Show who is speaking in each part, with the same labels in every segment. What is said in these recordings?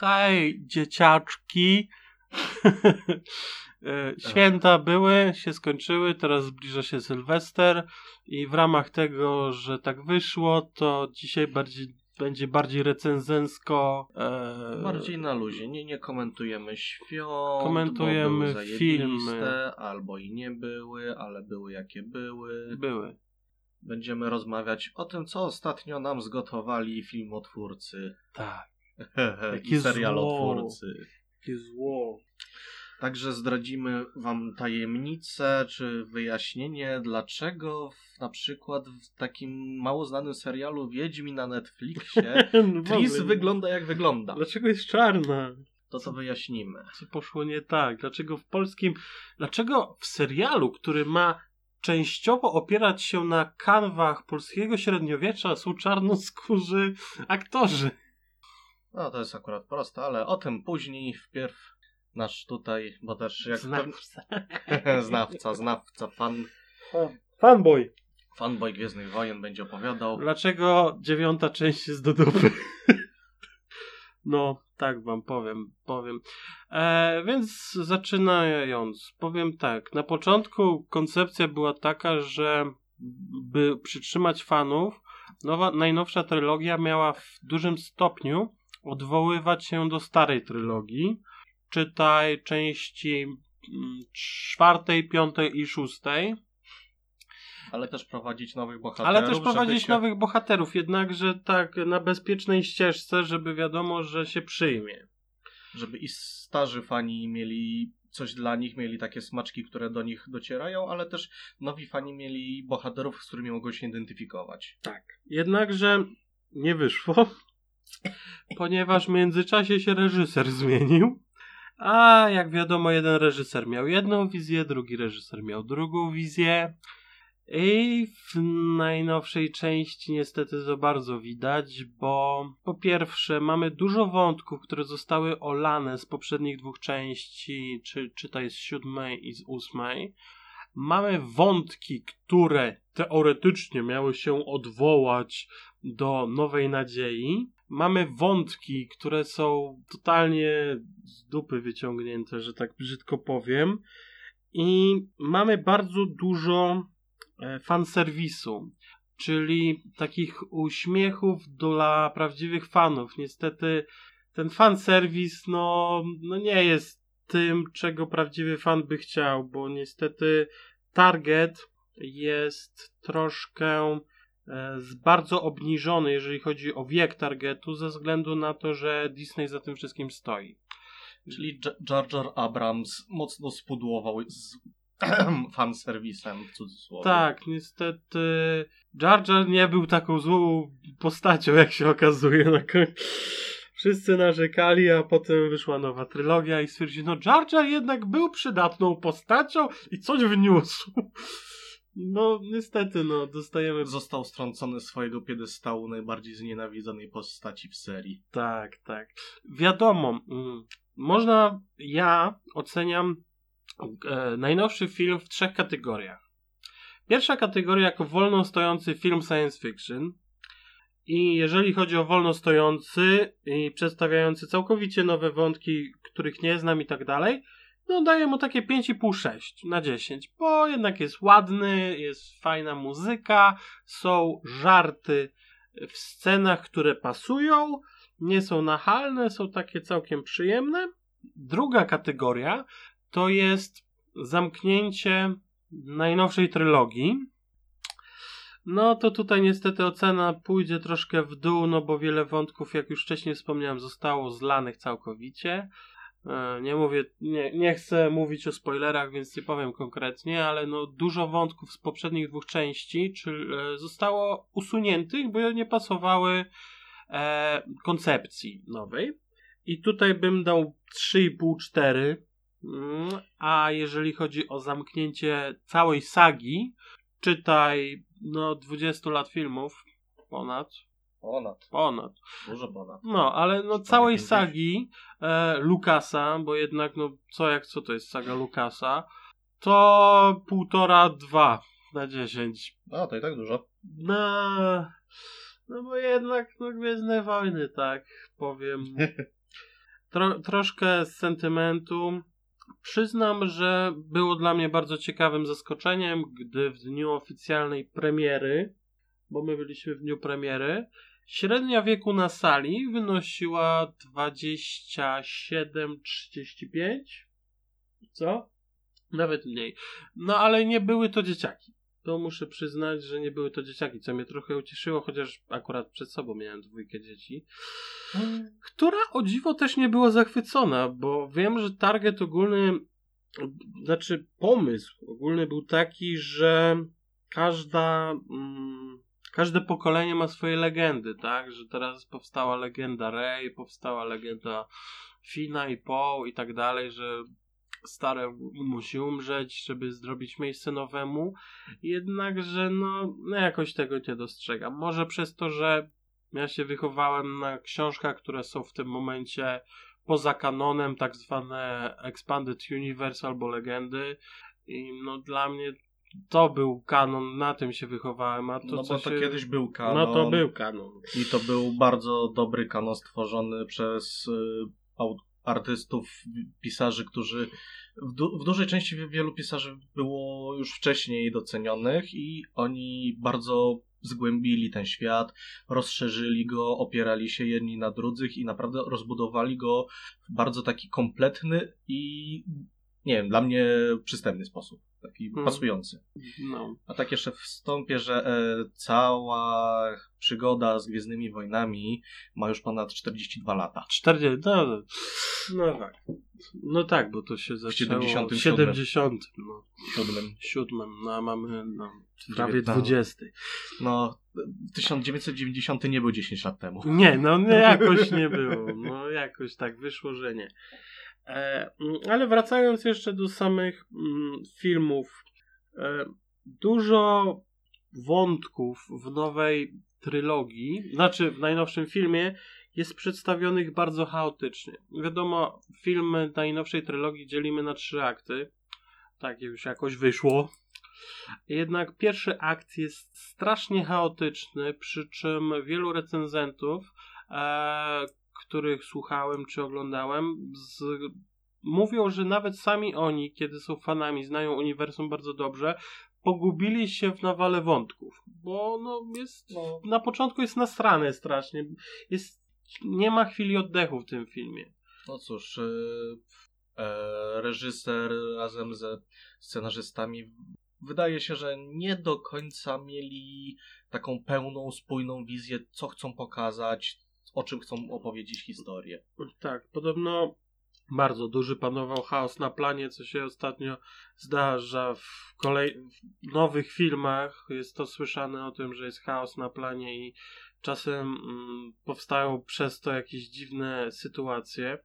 Speaker 1: hej, dzieciaczki. E, święta były, się skończyły, teraz zbliża się Sylwester i w ramach tego, że tak wyszło, to dzisiaj bardziej będzie bardziej recenzensko.
Speaker 2: E... Bardziej na luzie. Nie, nie komentujemy świąt.
Speaker 1: Komentujemy filmy.
Speaker 2: Albo i nie były, ale były jakie były.
Speaker 1: Były.
Speaker 2: Będziemy rozmawiać o tym, co ostatnio nam zgotowali filmotwórcy.
Speaker 1: Tak.
Speaker 2: I serialotwórcy.
Speaker 1: Jakie zło.
Speaker 2: Także zdradzimy Wam tajemnicę czy wyjaśnienie, dlaczego w, na przykład w takim mało znanym serialu Wiedźmi na Netflixie no Tris wygląda jak wygląda.
Speaker 1: Dlaczego jest czarna?
Speaker 2: To to wyjaśnimy.
Speaker 1: Co poszło nie tak? Dlaczego w polskim. Dlaczego w serialu, który ma częściowo opierać się na kanwach polskiego średniowiecza, są czarnoskórzy aktorzy?
Speaker 2: No to jest akurat proste, ale o tym później. Wpierw nasz tutaj, bo też jak...
Speaker 1: Znawca.
Speaker 2: znawca, znawca, fan...
Speaker 1: Fanboy.
Speaker 2: Fanboy Gwiezdnych Wojen będzie opowiadał.
Speaker 1: Dlaczego dziewiąta część jest do dupy? no, tak wam powiem, powiem. E, więc zaczynając, powiem tak. Na początku koncepcja była taka, że by przytrzymać fanów, nowa, najnowsza trylogia miała w dużym stopniu odwoływać się do starej trylogii, czytaj części mm, czwartej, piątej i szóstej.
Speaker 2: Ale też prowadzić nowych bohaterów.
Speaker 1: Ale też prowadzić się... nowych bohaterów, jednakże tak na bezpiecznej ścieżce, żeby wiadomo, że się przyjmie.
Speaker 2: Żeby i starzy fani mieli coś dla nich, mieli takie smaczki, które do nich docierają, ale też nowi fani mieli bohaterów, z którymi mogą się identyfikować.
Speaker 1: Tak. Jednakże nie wyszło, ponieważ w międzyczasie się reżyser zmienił. A jak wiadomo, jeden reżyser miał jedną wizję, drugi reżyser miał drugą wizję. I w najnowszej części niestety to bardzo widać, bo po pierwsze mamy dużo wątków, które zostały olane z poprzednich dwóch części, czy czytaj z siódmej i z ósmej. Mamy wątki, które teoretycznie miały się odwołać do Nowej Nadziei, mamy wątki, które są totalnie z dupy wyciągnięte, że tak brzydko powiem. I mamy bardzo dużo e, fanserwisu, czyli takich uśmiechów dla prawdziwych fanów. Niestety ten fanserwis no, no nie jest tym, czego prawdziwy fan by chciał, bo niestety target jest troszkę bardzo obniżony, jeżeli chodzi o wiek targetu, ze względu na to, że Disney za tym wszystkim stoi.
Speaker 2: Czyli Jar Jar Abrams mocno spudłował z fanserwisem w cudzysłowie.
Speaker 1: Tak, niestety Jar Jar nie był taką złą postacią, jak się okazuje na końcu. Wszyscy narzekali, a potem wyszła nowa trylogia i stwierdzili, no Jar Jar jednak był przydatną postacią i coś wniósł. No, niestety, no, dostajemy.
Speaker 2: Został strącony swojego piedestału najbardziej znienawidzonej postaci w serii.
Speaker 1: Tak, tak. Wiadomo, mm, można. Ja oceniam e, najnowszy film w trzech kategoriach. Pierwsza kategoria jako wolno stojący film science fiction. I jeżeli chodzi o wolno stojący i przedstawiający całkowicie nowe wątki, których nie znam i tak dalej, no daję mu takie 5,5-6 na 10, bo jednak jest ładny, jest fajna muzyka, są żarty w scenach, które pasują, nie są nachalne, są takie całkiem przyjemne. Druga kategoria to jest zamknięcie najnowszej trylogii. No to tutaj niestety ocena pójdzie troszkę w dół, no bo wiele wątków, jak już wcześniej wspomniałem, zostało zlanych całkowicie. E, nie mówię, nie, nie chcę mówić o spoilerach, więc nie powiem konkretnie, ale no dużo wątków z poprzednich dwóch części czy, e, zostało usuniętych, bo nie pasowały e, koncepcji nowej. I tutaj bym dał 3,5-4. Mm, a jeżeli chodzi o zamknięcie całej sagi, czytaj no 20 lat filmów ponad,
Speaker 2: Ponad.
Speaker 1: Ponad.
Speaker 2: Dużo ponad.
Speaker 1: No, ale no całej sagi e, Lukasa, bo jednak no co jak co to jest saga Lukasa, to półtora, dwa na dziesięć.
Speaker 2: A, to i tak dużo.
Speaker 1: No, no bo jednak no Gwiezdne Wojny, tak powiem. Tro, troszkę sentymentu. Przyznam, że było dla mnie bardzo ciekawym zaskoczeniem, gdy w dniu oficjalnej premiery, bo my byliśmy w dniu premiery, średnia wieku na sali wynosiła 27-35. Co? Nawet mniej. No ale nie były to dzieciaki. To muszę przyznać, że nie były to dzieciaki, co mnie trochę ucieszyło, chociaż akurat przed sobą miałem dwójkę dzieci. Która o dziwo też nie była zachwycona, bo wiem, że target ogólny, znaczy pomysł ogólny był taki, że każda. Mm, każde pokolenie ma swoje legendy, tak? Że teraz powstała legenda Rey, powstała legenda Fina i Poe i tak dalej, że stare musi umrzeć, żeby zrobić miejsce nowemu. Jednakże no, no jakoś tego nie dostrzegam. Może przez to, że ja się wychowałem na książkach, które są w tym momencie poza kanonem, tak zwane Expanded Universe albo legendy. I no dla mnie to był kanon, na tym się wychowałem. A to,
Speaker 2: no bo to
Speaker 1: się...
Speaker 2: kiedyś był kanon.
Speaker 1: No to był kanon.
Speaker 2: I to był bardzo dobry kanon stworzony przez y, artystów, pisarzy, którzy w, du w, dużej części wielu pisarzy było już wcześniej docenionych i oni bardzo zgłębili ten świat, rozszerzyli go, opierali się jedni na drugich i naprawdę rozbudowali go w bardzo taki kompletny i nie wiem, dla mnie przystępny sposób taki hmm. pasujący. No. A tak jeszcze wstąpię, że e, cała przygoda z Gwiezdnymi Wojnami ma już ponad 42 lata.
Speaker 1: 40, no, no tak. No tak, bo to się zaczęło w 70. 70 no. Siódmym. Siódmym, no a mamy no, prawie 20.
Speaker 2: No, 1990 nie był 10 lat temu.
Speaker 1: Nie, no nie, jakoś nie było. No jakoś tak wyszło, że nie. E, ale wracając jeszcze do samych mm, filmów, e, dużo wątków w nowej trylogii, znaczy w najnowszym filmie, jest przedstawionych bardzo chaotycznie. Wiadomo, filmy najnowszej trylogii dzielimy na trzy akty. Tak już jakoś wyszło. Jednak pierwszy akt jest strasznie chaotyczny, przy czym wielu recenzentów e, których słuchałem czy oglądałem, z... mówią, że nawet sami oni, kiedy są fanami, znają uniwersum bardzo dobrze, pogubili się w nawale wątków, bo no jest, no. na początku jest nasrane strasznie, jest, nie ma chwili oddechu w tym filmie.
Speaker 2: No cóż, yy, reżyser razem ze scenarzystami wydaje się, że nie do końca mieli taką pełną, spójną wizję, co chcą pokazać, o czym chcą opowiedzieć historię.
Speaker 1: Tak, podobno bardzo duży panował chaos na planie, co się ostatnio zdarza w, kolej... w nowych filmach. Jest to słyszane o tym, że jest chaos na planie i czasem mm, powstają przez to jakieś dziwne sytuacje.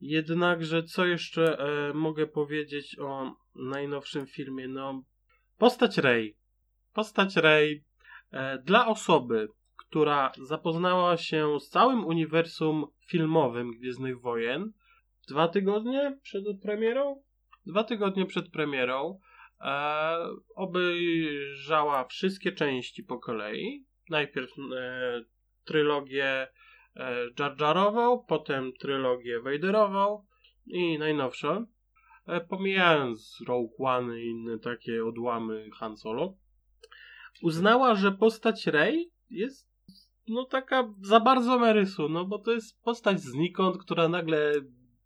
Speaker 1: Jednakże co jeszcze e, mogę powiedzieć o najnowszym filmie? No, postać Rey. Postać Rey e, dla osoby, która zapoznała się z całym uniwersum filmowym Gwiezdnych Wojen dwa tygodnie przed premierą. Dwa tygodnie przed premierą e, obejrzała wszystkie części po kolei. Najpierw e, trylogię e, Jar potem trylogię Vaderową i najnowszą. E, pomijając Rogue One i inne takie odłamy Han Solo. Uznała, że postać Rey jest no taka za bardzo Merysu, no bo to jest postać znikąd, która nagle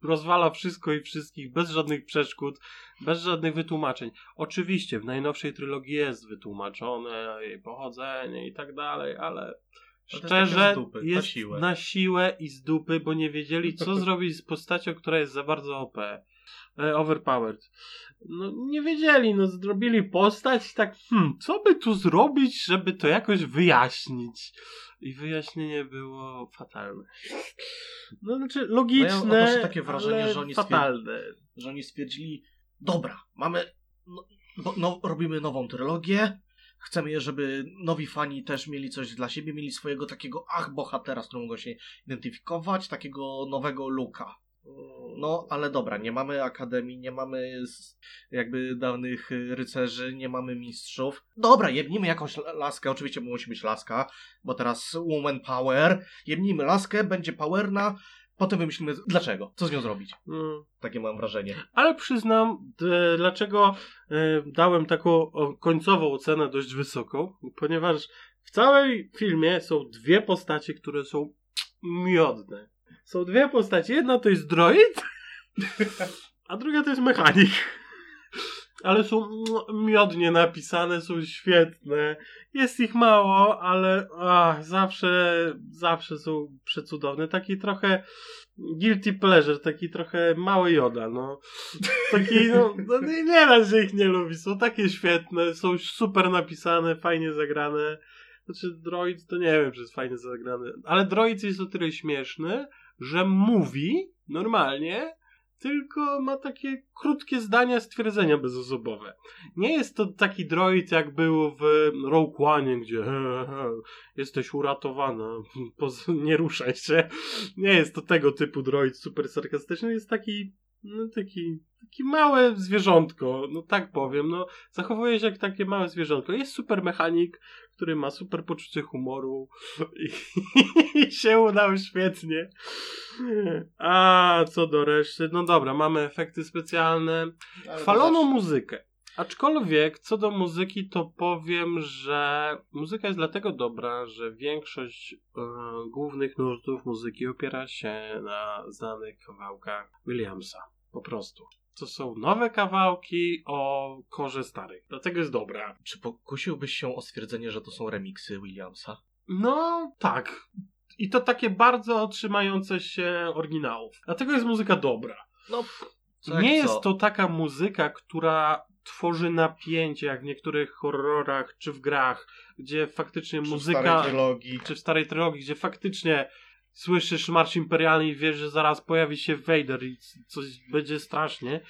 Speaker 1: rozwala wszystko i wszystkich bez żadnych przeszkód, bez żadnych wytłumaczeń. Oczywiście w najnowszej trylogii jest wytłumaczone jej pochodzenie i tak dalej, ale szczerze dupy, jest na siłę. na siłę i z dupy, bo nie wiedzieli co zrobić z postacią, która jest za bardzo OP. E, overpowered. No nie wiedzieli, no zrobili postać tak, hmm, co by tu zrobić, żeby to jakoś wyjaśnić. I wyjaśnienie było fatalne. No znaczy logiczne, no ja takie wrażenie, że oni fatalne.
Speaker 2: Że oni stwierdzili, dobra, mamy, no, no, robimy nową trylogię, chcemy, żeby nowi fani też mieli coś dla siebie, mieli swojego takiego ach bohatera, z którym mogą się identyfikować, takiego nowego luka. No, ale dobra, nie mamy akademii, nie mamy jakby dawnych rycerzy, nie mamy mistrzów. Dobra, jebnijmy jakąś laskę, oczywiście musi być laska, bo teraz woman power. Jebnijmy laskę, będzie powerna, potem wymyślimy dlaczego, co z nią zrobić.
Speaker 1: Mm.
Speaker 2: Takie mam wrażenie.
Speaker 1: Ale przyznam, dlaczego e, dałem taką końcową ocenę dość wysoką, ponieważ w całej filmie są dwie postacie, które są miodne. Są dwie postacie. Jedna to jest droid, a druga to jest mechanik. Ale są miodnie napisane, są świetne. Jest ich mało, ale ach, zawsze, zawsze są przecudowne. Taki trochę guilty pleasure, taki trochę mały joda, no. Taki, no, no nie, da się ich nie lubi. Są takie świetne, są super napisane, fajnie zagrane. Znaczy, droid to nie wiem, czy jest fajnie zagrany, ale droid jest o tyle śmieszny, że mówi normalnie, tylko ma takie krótkie zdania, stwierdzenia bezosobowe. Nie jest to taki droid, jak był w Rogue One, gdzie he, he, jesteś uratowana, nie ruszaj się. Nie jest to tego typu droid super sarkastyczny, jest taki, no taki, taki małe zwierzątko, no tak powiem, no zachowuje się jak takie małe zwierzątko. Jest super mechanik, który ma super poczucie humoru i, i się udał świetnie. A co do reszty, no dobra, mamy efekty specjalne. Chwalono muzykę. Aczkolwiek co do muzyki, to powiem, że muzyka jest dlatego dobra, że większość e, głównych nurtów muzyki opiera się na znanych kawałkach Williamsa. Po prostu. To są nowe kawałki o korze starych. Dlatego jest dobra.
Speaker 2: Czy pokusiłbyś się o stwierdzenie, że to są remiksy Williamsa?
Speaker 1: No, tak. I to takie bardzo trzymające się oryginałów. Dlatego jest muzyka dobra.
Speaker 2: No, jak
Speaker 1: Nie
Speaker 2: co?
Speaker 1: jest to taka muzyka, która tworzy napięcie, jak w niektórych horrorach czy w grach, gdzie faktycznie
Speaker 2: Czy w
Speaker 1: muzyka.
Speaker 2: starej trylogii.
Speaker 1: czy w starej trylogii, gdzie faktycznie słyszysz marsz imperialny i wiesz, że zaraz pojawi się Vader i coś będzie strasznie.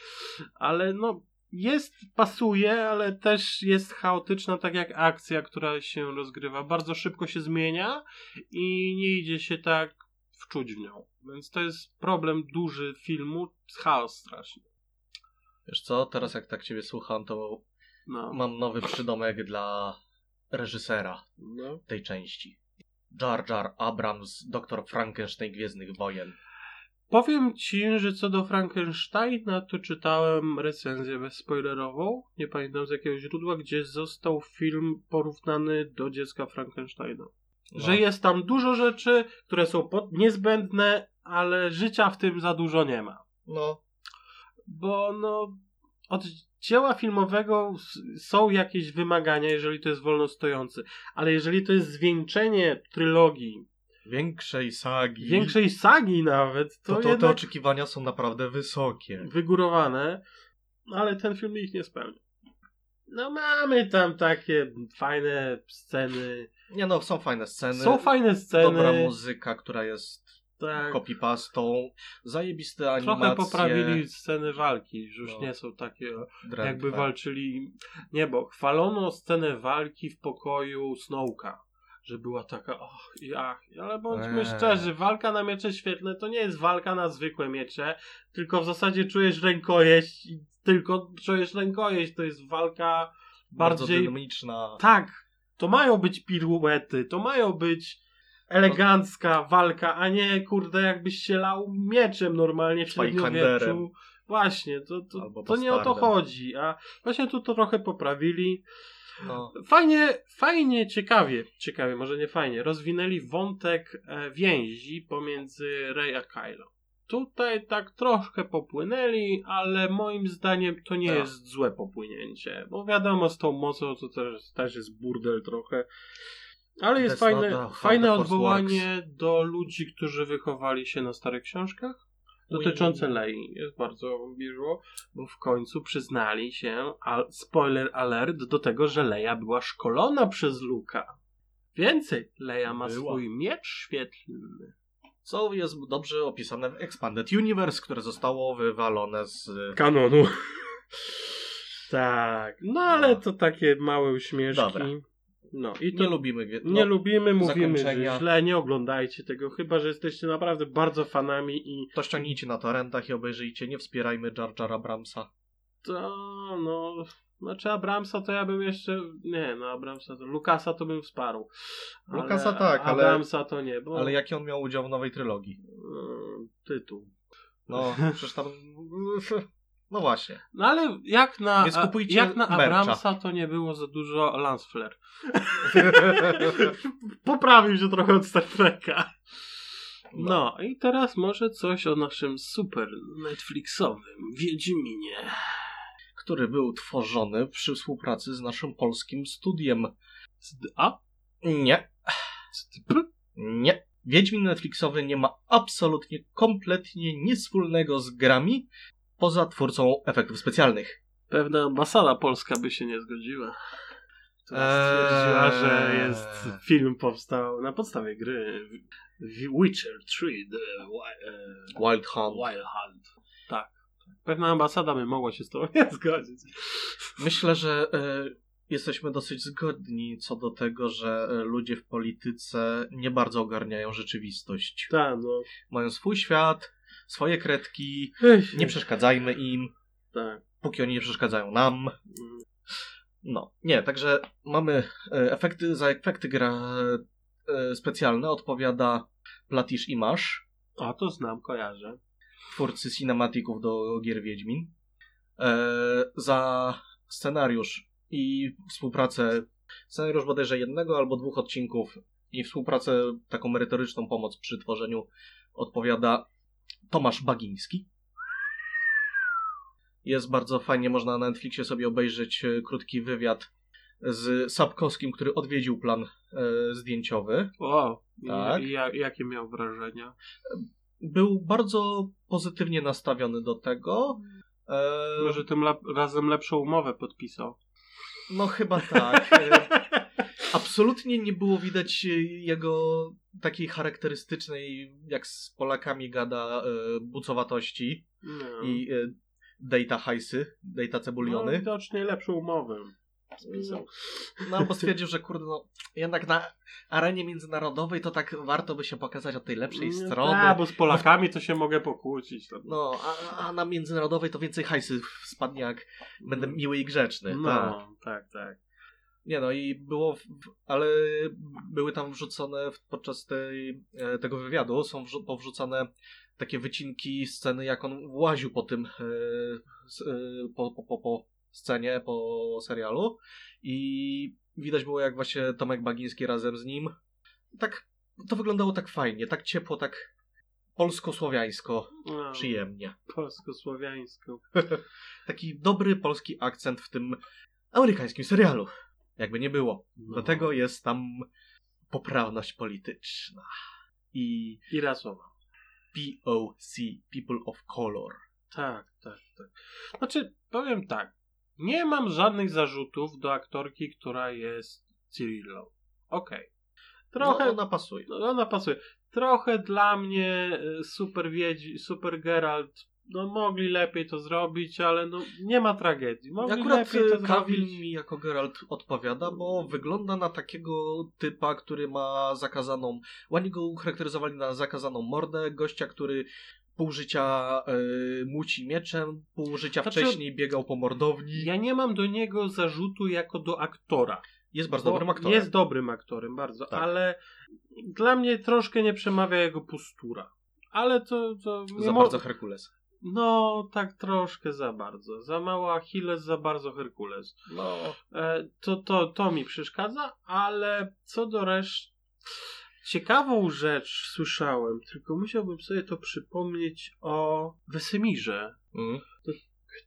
Speaker 1: Ale no. Jest, pasuje, ale też jest chaotyczna, tak jak akcja, która się rozgrywa. Bardzo szybko się zmienia i nie idzie się tak wczuć w nią. Więc to jest problem duży filmu, chaos straszny.
Speaker 2: Wiesz co, teraz jak tak ciebie słucham, to
Speaker 1: No.
Speaker 2: mam nowy przydomek dla reżysera
Speaker 1: no.
Speaker 2: tej części. Jar Jar Abrams, doktor Frankenstein Gwiezdnych Wojen.
Speaker 1: Powiem ci, że co do Frankensteina, to czytałem recenzję bezspoilerową, nie pamiętam z jakiego źródła, gdzie został film porównany do dziecka Frankensteina.
Speaker 2: No.
Speaker 1: Że jest tam dużo rzeczy, które są niezbędne, ale życia w tym za dużo nie ma.
Speaker 2: No,
Speaker 1: Bo no, od dzieła filmowego są jakieś wymagania, jeżeli to jest wolno stojący, ale jeżeli to jest zwieńczenie trylogii,
Speaker 2: większej sagi.
Speaker 1: większej sagi nawet, to,
Speaker 2: to, to te oczekiwania są naprawdę wysokie.
Speaker 1: wygórowane, ale ten film ich nie spełnia. No mamy tam takie fajne sceny.
Speaker 2: Nie no, są fajne sceny.
Speaker 1: Są fajne sceny.
Speaker 2: Dobra muzyka, która jest
Speaker 1: tak.
Speaker 2: copypastą. Zajebiste animacje.
Speaker 1: Trochę poprawili sceny walki, że już
Speaker 2: No.
Speaker 1: nie są takie
Speaker 2: drętwe.
Speaker 1: jakby walczyli. Nie, bo chwalono scenę walki w pokoju Snowka. Że była taka, och i ach, ale bądźmy
Speaker 2: Eee.
Speaker 1: szczerzy, walka na miecze świetlne to nie jest walka na zwykłe miecze, tylko w zasadzie czujesz rękojeść i tylko czujesz rękojeść, to jest walka
Speaker 2: Bardzo
Speaker 1: bardziej
Speaker 2: dynamiczna.
Speaker 1: Tak, to mają być piruety, to mają być elegancka walka, a nie kurde jakbyś się lał mieczem normalnie w średniowieczu. Właśnie, to, to,
Speaker 2: Albo
Speaker 1: to nie o to chodzi, a właśnie tu to trochę poprawili.
Speaker 2: No.
Speaker 1: Fajnie, fajnie, ciekawie, ciekawie, może nie fajnie, rozwinęli wątek e, więzi pomiędzy Rey a Kylo. Tutaj tak troszkę popłynęli, ale moim zdaniem to nie
Speaker 2: Tak.
Speaker 1: jest złe popłynięcie. Bo wiadomo, z tą mocą to też, też jest burdel trochę. Ale jest
Speaker 2: That's
Speaker 1: fajne,
Speaker 2: not
Speaker 1: fajne odwołanie do ludzi, którzy wychowali się na starych książkach dotyczące. Lei. Jest bardzo miło, bo w końcu przyznali się, a spoiler alert, do tego, że Leia była szkolona przez Luka. Więcej, Leia ma
Speaker 2: Była.
Speaker 1: swój miecz świetlny.
Speaker 2: Co jest dobrze opisane w Expanded Universe, które zostało wywalone z...
Speaker 1: Kanonu. tak, no ale
Speaker 2: No.
Speaker 1: to takie małe uśmieszki.
Speaker 2: Dobra.
Speaker 1: No i to
Speaker 2: Nie lubimy... gwie-
Speaker 1: Nie
Speaker 2: no,
Speaker 1: lubimy, mówimy, że źle, nie oglądajcie tego, chyba że jesteście naprawdę bardzo fanami i
Speaker 2: To ściągnijcie na torrentach i obejrzyjcie. Nie wspierajmy Jar Abramsa.
Speaker 1: to no. Znaczy Abramsa to ja bym jeszcze. Nie, no Abramsa to. Lukasa to bym wsparł.
Speaker 2: Lukasa tak, ale-
Speaker 1: Abramsa to nie, bo.
Speaker 2: Ale jaki on miał udział w nowej trylogii?
Speaker 1: Yy, tytuł.
Speaker 2: No, przecież tam... No właśnie.
Speaker 1: No ale jak na,
Speaker 2: Więc kupujcie
Speaker 1: jak na
Speaker 2: mercha.
Speaker 1: Abramsa to nie było za dużo Lance Flair. Poprawił się trochę od Star Treka. No i teraz może coś o naszym super Netflixowym Wiedźminie.
Speaker 2: Który był tworzony przy współpracy z naszym polskim studiem.
Speaker 1: A?
Speaker 2: Nie. Nie. Wiedźmin Netflixowy nie ma absolutnie, kompletnie nic wspólnego z grami, poza twórcą efektów specjalnych.
Speaker 1: Pewna ambasada polska by się nie zgodziła.
Speaker 2: Eee.
Speaker 1: stwierdziła, że jest film powstał na podstawie gry Witcher 3 The e,
Speaker 2: Wild Hunt.
Speaker 1: Wild Hunt. Tak. Pewna ambasada by mogła się z tobą nie zgodzić.
Speaker 2: Myślę, że e, jesteśmy dosyć zgodni co do tego, że e, ludzie w polityce nie bardzo ogarniają rzeczywistość.
Speaker 1: Tak, no.
Speaker 2: Mają swój świat, swoje kredki,
Speaker 1: Ech,
Speaker 2: nie przeszkadzajmy im,
Speaker 1: Tak.
Speaker 2: póki oni nie przeszkadzają nam. No, nie, także mamy e, efekty, za efekty gra e, specjalne odpowiada Platisz Imasz,
Speaker 1: A to znam, kojarzę.
Speaker 2: twórcy cinematików do gier Wiedźmin. E, za scenariusz i współpracę, scenariusz bodajże jednego albo dwóch odcinków i współpracę, taką merytoryczną pomoc przy tworzeniu odpowiada Tomasz Bagiński. Jest bardzo fajnie, można na Netflixie sobie obejrzeć e, krótki wywiad z Sapkowskim, który odwiedził plan e, zdjęciowy.
Speaker 1: O,
Speaker 2: Tak.
Speaker 1: i, i, jak- jakie miał wrażenia?
Speaker 2: Był bardzo pozytywnie nastawiony do tego. E,
Speaker 1: Może tym lep- razem lepszą umowę podpisał.
Speaker 2: No chyba tak. E, Absolutnie nie było widać e, jego takiej charakterystycznej, jak z Polakami gada, e, bucowatości
Speaker 1: No.
Speaker 2: i e, data hajsy, data
Speaker 1: no,
Speaker 2: cebuliony.
Speaker 1: widocznie lepszą umowę spisał.
Speaker 2: No albo stwierdził, że kurde, no jednak na arenie międzynarodowej to tak warto by się pokazać od tej lepszej
Speaker 1: No
Speaker 2: strony.
Speaker 1: Tak, bo z Polakami to się mogę pokłócić. To...
Speaker 2: No, a, a na międzynarodowej to więcej hajsy spadnie, jak będę miły i grzeczny.
Speaker 1: No,
Speaker 2: tak.
Speaker 1: tak, tak.
Speaker 2: Nie no i było, w- ale były tam wrzucone podczas tej, e, tego wywiadu, są wrzu- powrzucane takie wycinki sceny, jak on łaził po tym, e, e, po, po, po, po scenie, po serialu i widać było jak właśnie Tomek Bagiński razem z nim, tak, to wyglądało tak fajnie, tak ciepło, tak polsko-słowiańsko,
Speaker 1: No,
Speaker 2: przyjemnie.
Speaker 1: Polsko-słowiańsko.
Speaker 2: Taki dobry polski akcent w tym amerykańskim serialu. Jakby nie było.
Speaker 1: No.
Speaker 2: Do tego jest tam poprawność polityczna. I
Speaker 1: I rasowa.
Speaker 2: POC, People of Color.
Speaker 1: Tak, tak, tak. Znaczy, powiem tak. Nie mam żadnych zarzutów do aktorki, która jest Cyrillą. Okej. Trochę.
Speaker 2: No, ona pasuje.
Speaker 1: No, ona pasuje. Trochę dla mnie y, super wiedzi, super Geralt. No mogli lepiej to zrobić, ale no nie ma tragedii. Mogli
Speaker 2: Akurat e,
Speaker 1: zrobić.
Speaker 2: mi jako Geralt odpowiada, bo wygląda na takiego typa, który ma zakazaną. Ładnie go ucharakteryzowali na zakazaną mordę. Gościa, który pół życia e, muci mieczem, pół życia
Speaker 1: Znaczy,
Speaker 2: wcześniej biegał po mordowni.
Speaker 1: Ja nie mam do niego zarzutu jako do aktora.
Speaker 2: Jest bardzo dobrym aktorem.
Speaker 1: Jest dobrym aktorem, bardzo,
Speaker 2: Tak.
Speaker 1: ale dla mnie troszkę nie przemawia jego postura. Ale to. to
Speaker 2: Za
Speaker 1: mo-
Speaker 2: bardzo Herkules.
Speaker 1: No, tak troszkę za bardzo. Za mało Achilles, za bardzo Herkules.
Speaker 2: No,
Speaker 1: E, to, to, to mi przeszkadza, ale co do reszty. Ciekawą rzecz słyszałem, tylko musiałbym sobie to przypomnieć o Wesemirze.
Speaker 2: mm.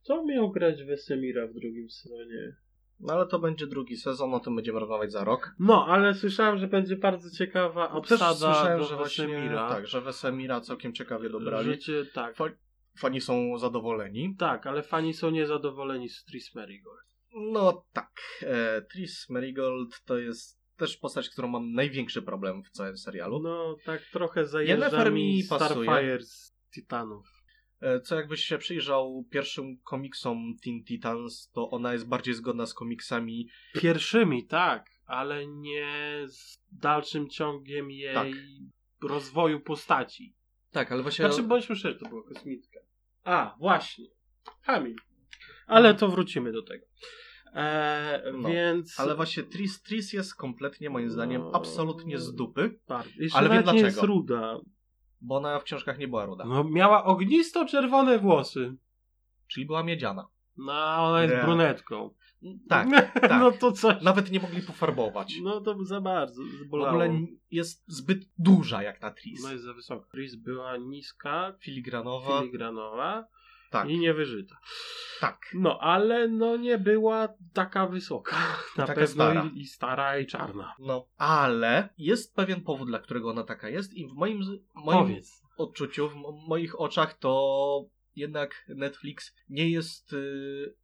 Speaker 1: Kto miał grać Wesemira w drugim sezonie?
Speaker 2: no ale to będzie drugi sezon, o tym będziemy rozmawiać za rok.
Speaker 1: No, ale słyszałem, że będzie bardzo ciekawa
Speaker 2: No, Też
Speaker 1: obsada
Speaker 2: słyszałem,
Speaker 1: do
Speaker 2: że właśnie
Speaker 1: Wesemira.
Speaker 2: tak, że Wesemira całkiem ciekawie dobrali.
Speaker 1: cię- tak,
Speaker 2: Fani są zadowoleni.
Speaker 1: tak, ale fani są niezadowoleni z Tris Merigold.
Speaker 2: No tak. E, Tris Merigold to jest też postać, z którą mam największy problem w całym serialu.
Speaker 1: No, tak trochę zajeżdża
Speaker 2: mi
Speaker 1: mi
Speaker 2: pasuje.
Speaker 1: Starfire z Titanów.
Speaker 2: E, co jakbyś się przyjrzał pierwszym komiksom Teen Titans, to ona jest bardziej zgodna z komiksami.
Speaker 1: Pierwszymi, tak, ale nie z dalszym ciągiem jej
Speaker 2: Tak.
Speaker 1: rozwoju postaci.
Speaker 2: Tak, ale właśnie...
Speaker 1: Znaczy, bądźmy szczerzy, to była kosmitka. A, właśnie. Kamil. Ale to wrócimy do tego. E,
Speaker 2: No,
Speaker 1: więc...
Speaker 2: Ale właśnie Tris, Tris jest kompletnie moim zdaniem
Speaker 1: No.
Speaker 2: absolutnie z dupy.
Speaker 1: Jeszcze
Speaker 2: Ale wiem
Speaker 1: nie jest
Speaker 2: dlaczego.
Speaker 1: ruda.
Speaker 2: Bo ona w książkach nie była ruda.
Speaker 1: No miała ognisto-czerwone włosy.
Speaker 2: Czyli była miedziana.
Speaker 1: No, ona jest
Speaker 2: Nie.
Speaker 1: brunetką.
Speaker 2: Tak, tak.
Speaker 1: No to coś.
Speaker 2: Nawet nie mogli pofarbować.
Speaker 1: No to za bardzo,
Speaker 2: W
Speaker 1: zbolało.
Speaker 2: ogóle n- jest zbyt duża jak na Tris.
Speaker 1: No jest za wysoka. Tris była niska,
Speaker 2: Filigranowa.
Speaker 1: filigranowa
Speaker 2: Tak,
Speaker 1: i niewyżyta.
Speaker 2: tak.
Speaker 1: No, ale no nie była taka wysoka. Na
Speaker 2: taka
Speaker 1: pewno
Speaker 2: stara.
Speaker 1: I, i stara i czarna.
Speaker 2: No, ale jest pewien powód, dla którego ona taka jest i w moim, moim
Speaker 1: Powiedz.
Speaker 2: odczuciu, w mo- moich oczach to jednak Netflix nie jest... y,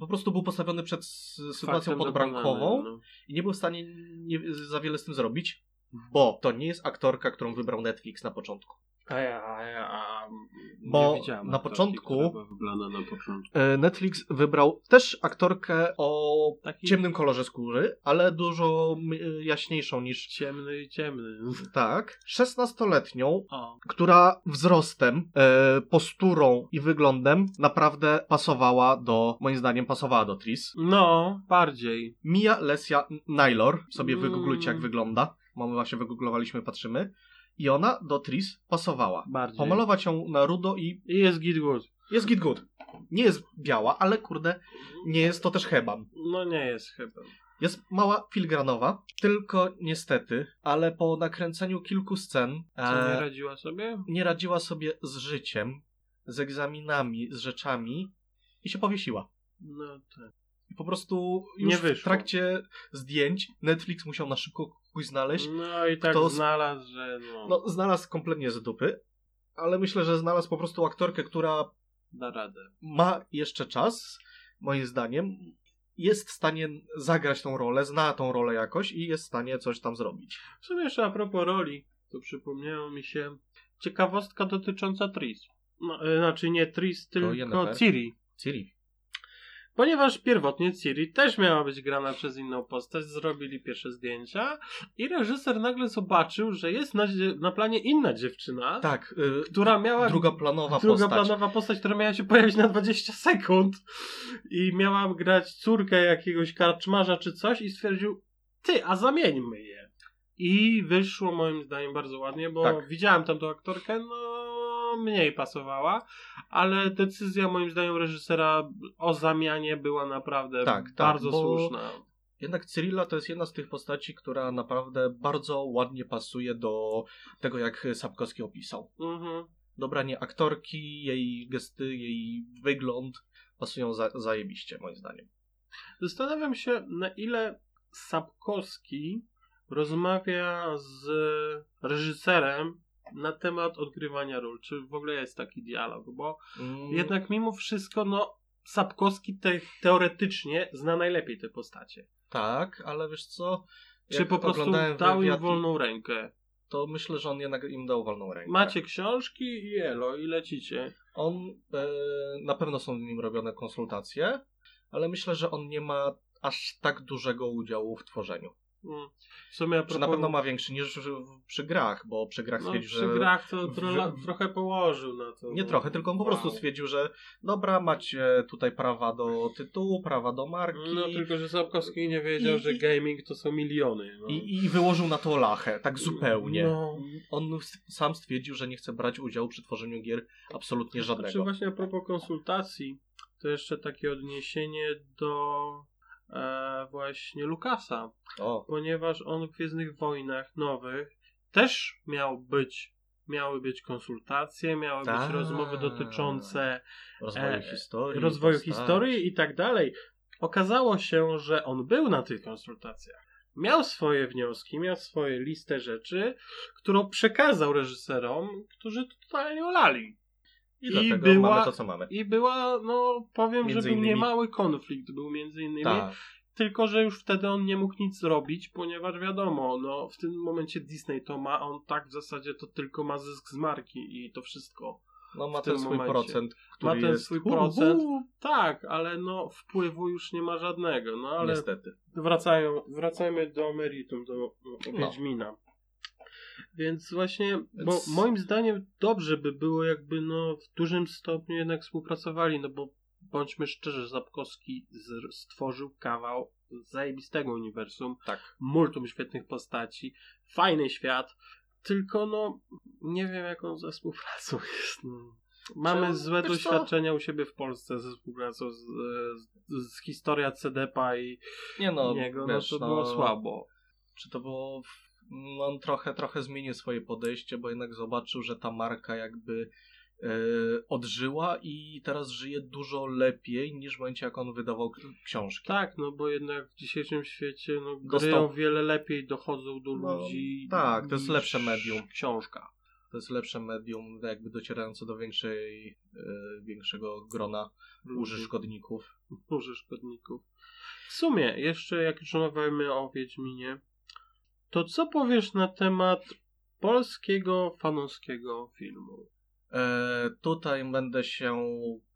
Speaker 2: po prostu był postawiony przed sytuacją
Speaker 1: Faktem
Speaker 2: podbrankową
Speaker 1: no.
Speaker 2: i nie był w stanie nie, za wiele z tym zrobić, bo to nie jest aktorka, którą wybrał Netflix na początku.
Speaker 1: A ja, a ja a,
Speaker 2: Bo
Speaker 1: nie widziałem
Speaker 2: na początku-
Speaker 1: na początku.
Speaker 2: E, Netflix wybrał też aktorkę o
Speaker 1: Taki
Speaker 2: ciemnym kolorze skóry, ale dużo m, jaśniejszą niż
Speaker 1: ciemny i ciemny.
Speaker 2: tak. 16-letnią,
Speaker 1: O,
Speaker 2: która wzrostem, e, posturą i wyglądem naprawdę pasowała do, moim zdaniem, pasowała do Tris.
Speaker 1: no, bardziej.
Speaker 2: Mia Lesia Naylor, sobie
Speaker 1: Mm.
Speaker 2: wygooglujcie jak wygląda. Mamy właśnie wygooglowaliśmy, patrzymy. I ona do Tris pasowała.
Speaker 1: Bardziej.
Speaker 2: Pomalować ją na rudo i
Speaker 1: I jest git good.
Speaker 2: jest git good. Nie jest biała, ale kurde, nie jest to też heban.
Speaker 1: No nie jest chyba.
Speaker 2: Jest mała filigranowa, tylko niestety, ale po nakręceniu kilku scen
Speaker 1: Co, nie
Speaker 2: e,
Speaker 1: radziła sobie?
Speaker 2: nie radziła sobie z życiem, z egzaminami, z rzeczami i się powiesiła.
Speaker 1: No tak.
Speaker 2: I po prostu już w trakcie zdjęć Netflix musiał na szybko znaleźć.
Speaker 1: No i tak
Speaker 2: Kto
Speaker 1: znalazł, że no,
Speaker 2: No, znalazł kompletnie z dupy, ale myślę, że znalazł po prostu aktorkę, która
Speaker 1: da radę.
Speaker 2: ma jeszcze czas, moim zdaniem, jest w stanie zagrać tą rolę, zna tą rolę jakoś i jest w stanie coś tam zrobić.
Speaker 1: W sumie jeszcze a propos roli, to przypomniało mi się ciekawostka dotycząca Tris. No, e, znaczy nie Tris, tylko. Ciri.
Speaker 2: Ciri.
Speaker 1: Ponieważ pierwotnie Ciri też miała być grana przez inną postać, zrobili pierwsze zdjęcia i reżyser nagle zobaczył, że jest na, na planie inna dziewczyna,
Speaker 2: Tak, y,
Speaker 1: która miała
Speaker 2: druga planowa
Speaker 1: druga
Speaker 2: postać.
Speaker 1: planowa postać, która miała się pojawić na 20 sekund i miała grać córkę jakiegoś karczmarza czy coś i stwierdził, ty, a zamieńmy je. I wyszło moim zdaniem bardzo ładnie, bo
Speaker 2: Tak.
Speaker 1: widziałem tam tą aktorkę, no mniej pasowała, ale decyzja moim zdaniem reżysera o zamianie była naprawdę
Speaker 2: Tak, tak,
Speaker 1: bardzo
Speaker 2: bo-
Speaker 1: słuszna.
Speaker 2: Jednak Cyrilla to jest jedna z tych postaci, która naprawdę bardzo ładnie pasuje do tego, jak Sapkowski opisał.
Speaker 1: Mhm.
Speaker 2: Dobranie aktorki, jej gesty, jej wygląd pasują za, zajebiście, moim zdaniem.
Speaker 1: Zastanawiam się, na ile Sapkowski rozmawia z reżyserem na temat odgrywania ról. Czy w ogóle jest taki dialog? Bo
Speaker 2: Mm,
Speaker 1: jednak mimo wszystko, no, Sapkowski te, teoretycznie zna najlepiej te postacie.
Speaker 2: Tak, ale wiesz co?
Speaker 1: Czy po prostu dał im wolną rękę?
Speaker 2: To myślę, że on jednak im dał wolną rękę.
Speaker 1: Macie książki i elo, i lecicie.
Speaker 2: On, e, na pewno są z nim robione konsultacje, ale myślę, że on nie ma aż tak dużego udziału w tworzeniu.
Speaker 1: Mm. W sumie propos,
Speaker 2: na pewno ma większy niż przy grach, bo przy grach
Speaker 1: no,
Speaker 2: stwierdził,
Speaker 1: przy
Speaker 2: że...
Speaker 1: grach to
Speaker 2: w-
Speaker 1: trochę położył na to.
Speaker 2: Nie
Speaker 1: no.
Speaker 2: trochę, tylko on po prostu
Speaker 1: Wow.
Speaker 2: stwierdził, że dobra, macie tutaj prawa do tytułu, prawa do marki
Speaker 1: No tylko, że Sapkowski nie wiedział,
Speaker 2: I-
Speaker 1: że gaming to są miliony. No.
Speaker 2: i, i wyłożył na to lachę, tak zupełnie.
Speaker 1: No.
Speaker 2: On sam stwierdził, że nie chce brać udziału przy tworzeniu gier absolutnie
Speaker 1: Znaczy
Speaker 2: żadnego.
Speaker 1: właśnie a propos konsultacji, to jeszcze takie odniesienie do e, właśnie Lukasa,
Speaker 2: O,
Speaker 1: ponieważ on w Gwiezdnych Wojnach nowych też miał być, miały być konsultacje, miały
Speaker 2: Tak.
Speaker 1: być rozmowy dotyczące
Speaker 2: rozwoju
Speaker 1: e,
Speaker 2: historii.
Speaker 1: rozwoju historii i tak dalej. Okazało się, że on był na tych konsultacjach. Miał swoje wnioski, miał swoje listę rzeczy, którą przekazał reżyserom, którzy to totalnie olali.
Speaker 2: I,
Speaker 1: i
Speaker 2: dlatego
Speaker 1: była-
Speaker 2: mamy to, co mamy.
Speaker 1: I była, no powiem,
Speaker 2: Między
Speaker 1: że był
Speaker 2: innymi-
Speaker 1: niemały konflikt, był między innymi,
Speaker 2: Tak.
Speaker 1: tylko że już wtedy on nie mógł nic zrobić, ponieważ wiadomo, no w tym momencie Disney to ma, on tak w zasadzie to tylko ma zysk z marki i to wszystko.
Speaker 2: No ma ten swój
Speaker 1: momencie.
Speaker 2: procent, który
Speaker 1: Ma ten
Speaker 2: jest...
Speaker 1: swój procent. Tak, ale no wpływu już nie ma żadnego, no ale
Speaker 2: Niestety.
Speaker 1: wracają, wracajmy do meritum, do
Speaker 2: No.
Speaker 1: Wiedźmina. Więc właśnie, bo moim zdaniem dobrze by było, jakby no w dużym stopniu jednak współpracowali, no bo bądźmy szczerzy, Zapkowski stworzył kawał zajebistego uniwersum,
Speaker 2: Tak.
Speaker 1: multum świetnych postaci, fajny świat, Tylko no, nie wiem jaką ze współpracą jest. No. Mamy
Speaker 2: Czy-
Speaker 1: złe
Speaker 2: co?
Speaker 1: doświadczenia u siebie w Polsce ze współpracą z, z, z historia CDP i
Speaker 2: Nie no,
Speaker 1: niego,
Speaker 2: wiesz,
Speaker 1: no to było słabo.
Speaker 2: Czy to było... No, on trochę, trochę zmienił swoje podejście, bo jednak zobaczył, że ta marka jakby e, odżyła i teraz żyje dużo lepiej niż w momencie, jak on wydawał książki.
Speaker 1: Tak, no bo jednak w dzisiejszym świecie no, gry
Speaker 2: Dostał-
Speaker 1: o wiele lepiej dochodzą do
Speaker 2: No,
Speaker 1: ludzi.
Speaker 2: tak, to jest lepsze medium.
Speaker 1: Książka.
Speaker 2: To jest lepsze medium, jakby docierające do większej, e, większego grona użytkowników.
Speaker 1: użytkowników. W sumie, jeszcze jak już rozmawiamy o Wiedźminie, to co powiesz na temat polskiego fanowskiego filmu?
Speaker 2: E, tutaj będę się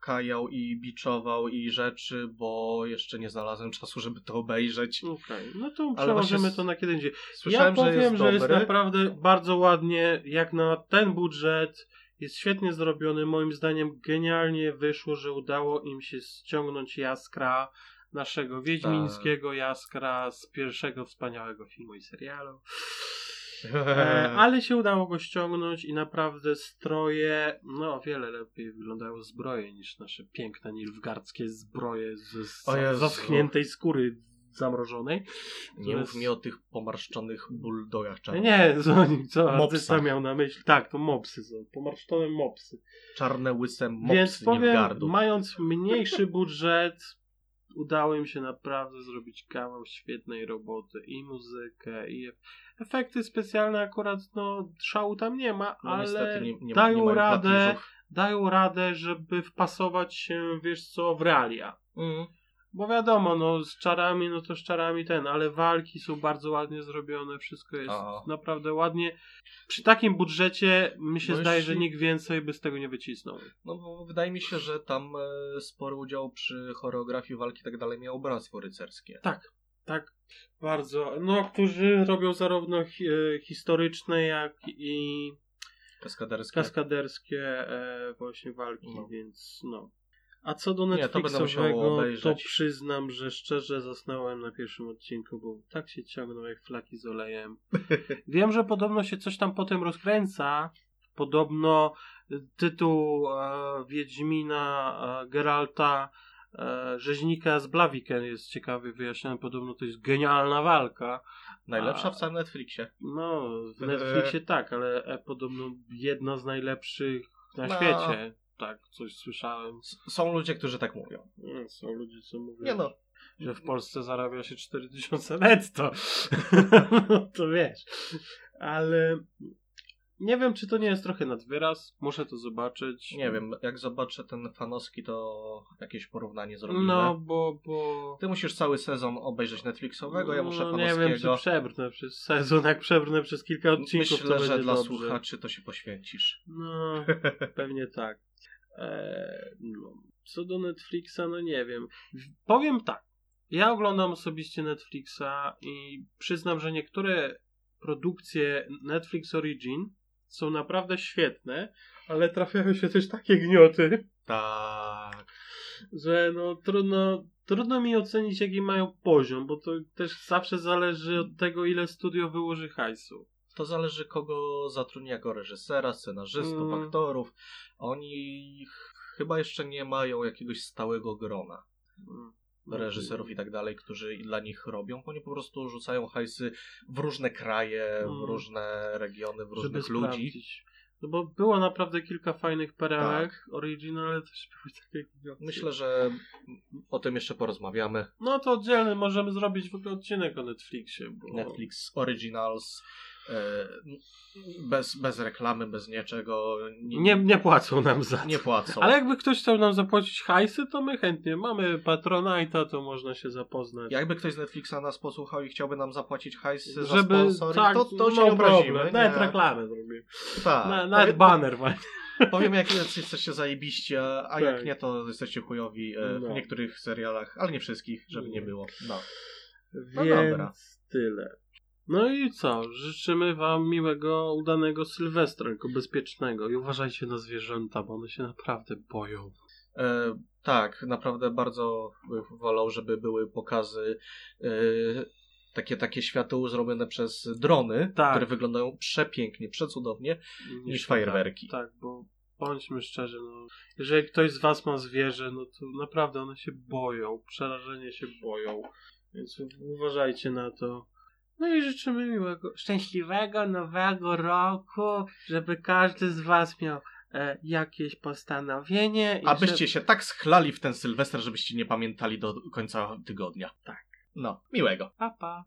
Speaker 2: kajał i biczował i rzeczy, bo jeszcze nie znalazłem czasu, żeby to obejrzeć.
Speaker 1: Okej, no to
Speaker 2: Ale
Speaker 1: przełożymy to na kiedy indziej.
Speaker 2: Słyszałem,
Speaker 1: ja powiem,
Speaker 2: że jest
Speaker 1: że jest naprawdę bardzo ładnie, jak na ten budżet, jest świetnie zrobiony. Moim zdaniem genialnie wyszło, że udało im się ściągnąć Jaskra, naszego wiedźmińskiego
Speaker 2: Tak.
Speaker 1: Jaskra z pierwszego wspaniałego filmu i serialu. E, ale się udało go ściągnąć i naprawdę stroje, no o wiele lepiej wyglądają zbroje niż nasze piękne nilfgardzkie zbroje ze z,
Speaker 2: Jezu.
Speaker 1: zaschniętej skóry zamrożonej.
Speaker 2: Nie mów mi o tych pomarszczonych bulldogach czarnych.
Speaker 1: nie, co, co artysta miał na myśli? Tak, to mopsy są, pomarszczone mopsy.
Speaker 2: Czarne, łyse mopsy
Speaker 1: Więc powiem, mając mniejszy budżet, udało im się naprawdę zrobić kawał świetnej roboty i muzykę, i ef- efekty specjalne akurat, no szału tam nie ma,
Speaker 2: No,
Speaker 1: ale
Speaker 2: nie, nie,
Speaker 1: dają
Speaker 2: nie
Speaker 1: radę, dają radę, żeby wpasować się, wiesz co, w realia.
Speaker 2: Mm.
Speaker 1: Bo wiadomo, no z czarami, no to z czarami ten, ale walki są bardzo ładnie zrobione, wszystko jest
Speaker 2: A.
Speaker 1: naprawdę ładnie. Przy takim budżecie mi się
Speaker 2: No
Speaker 1: zdaje,
Speaker 2: jeśli-
Speaker 1: że nikt więcej by z tego nie wycisnął.
Speaker 2: No bo wydaje mi się, że tam e, spory udział przy choreografii walki i tak dalej miało bractwo rycerskie.
Speaker 1: Tak, tak, bardzo. No, którzy robią zarówno hi e, historyczne, jak i
Speaker 2: Kaskaderskie.
Speaker 1: kaskaderskie e, właśnie walki,
Speaker 2: No.
Speaker 1: więc no. A co do
Speaker 2: Nie, to
Speaker 1: Netflixowego, to, przyznam, że szczerze zasnąłem na pierwszym odcinku, bo tak się ciągnął jak flaki z olejem. Wiem, że podobno się coś tam potem rozkręca. Podobno tytuł e, Wiedźmina e, Geralta e, Rzeźnika z Blaviken jest ciekawy wyjaśniony. Podobno to jest genialna walka.
Speaker 2: Najlepsza
Speaker 1: A-
Speaker 2: w całym Netflixie.
Speaker 1: No, w Netflixie tak, ale e, podobno jedna z najlepszych na
Speaker 2: No.
Speaker 1: świecie. Tak, coś słyszałem.
Speaker 2: S- Są ludzie, którzy tak mówią.
Speaker 1: No, Są ludzie, co mówią,
Speaker 2: Nie no.
Speaker 1: że w Polsce zarabia się 4000 netto. no to wiesz. Ale nie wiem, czy to nie jest trochę nadwyraz. Muszę to zobaczyć.
Speaker 2: Nie wiem, jak zobaczę ten fanowski, to jakieś porównanie zrobimy.
Speaker 1: No, bo... bo...
Speaker 2: Ty musisz cały sezon obejrzeć Netflixowego, ja muszę
Speaker 1: no, nie
Speaker 2: fanowskiego.
Speaker 1: wiem, czy przebrnę przez sezon, jak przebrnę przez kilka odcinków,
Speaker 2: Myślę,
Speaker 1: to
Speaker 2: że
Speaker 1: będzie
Speaker 2: dla
Speaker 1: dobrze.
Speaker 2: słuchaczy to się poświęcisz.
Speaker 1: No, pewnie tak. Eee, no. Co do Netflixa, no nie wiem. Powiem tak. Ja oglądam osobiście Netflixa i przyznam, że niektóre produkcje Netflix Origin są naprawdę świetne, ale trafiają się też takie gnioty,
Speaker 2: Tak.
Speaker 1: że no trudno, trudno mi ocenić jaki mają poziom, bo to też zawsze zależy od tego, ile studio wyłoży hajsu.
Speaker 2: To zależy kogo zatrudni jako reżysera, scenarzystów,
Speaker 1: Mm.
Speaker 2: aktorów. Oni ch- chyba jeszcze nie mają jakiegoś stałego grona
Speaker 1: Mm.
Speaker 2: reżyserów i tak dalej, którzy dla nich robią. Oni po prostu rzucają hajsy w różne kraje, w
Speaker 1: Mm.
Speaker 2: różne regiony, w
Speaker 1: żeby
Speaker 2: różnych ludzi.
Speaker 1: sprawdzić. No bo było naprawdę kilka fajnych perełek
Speaker 2: Tak.
Speaker 1: original, ale też były takie gnioty.
Speaker 2: Myślę, że o tym jeszcze porozmawiamy.
Speaker 1: No to oddzielny możemy zrobić w ogóle odcinek o Netflixie. Bo...
Speaker 2: Netflix Originals bez, bez reklamy, bez niczego.
Speaker 1: Nie, nie płacą nam za to.
Speaker 2: nie płacą.
Speaker 1: Ale jakby ktoś chciał nam zapłacić hajsy, to my chętnie. Mamy Patronite'a, to można się zapoznać.
Speaker 2: Jakby ktoś z Netflixa nas posłuchał i chciałby nam zapłacić hajsy za
Speaker 1: Żeby,
Speaker 2: sponsory,
Speaker 1: tak,
Speaker 2: to, to się
Speaker 1: no
Speaker 2: nie obrazimy. nie?
Speaker 1: Nawet reklamę zrobimy.
Speaker 2: Tak.
Speaker 1: Na, nawet banner właśnie.
Speaker 2: Powiem, jak jesteście zajebiście, a jak
Speaker 1: Tak.
Speaker 2: nie, to jesteście chujowi e, w
Speaker 1: No.
Speaker 2: niektórych serialach, ale nie wszystkich, żeby nie
Speaker 1: Nie.
Speaker 2: było. No.
Speaker 1: Więc
Speaker 2: dobra.
Speaker 1: tyle. No i co? Życzymy wam miłego, udanego Sylwestra, jako bezpiecznego. I uważajcie na zwierzęta, bo one się naprawdę boją.
Speaker 2: E, tak, naprawdę bardzo wolał, żeby były pokazy e, takie, takie światło zrobione przez drony,
Speaker 1: Tak.
Speaker 2: które wyglądają przepięknie, przecudownie, niż
Speaker 1: Niż
Speaker 2: fajerwerki.
Speaker 1: Tak, tak, bo bądźmy szczerzy, no, jeżeli ktoś z was ma zwierzę, no to naprawdę one się boją, przerażenie się boją, więc uważajcie na to. No i życzymy miłego, szczęśliwego nowego roku, żeby każdy z was miał e, jakieś postanowienie. i
Speaker 2: Abyście
Speaker 1: żeby-
Speaker 2: się tak schlali w ten Sylwester, żebyście nie pamiętali do końca tygodnia.
Speaker 1: Tak.
Speaker 2: No, miłego.
Speaker 1: Pa, pa.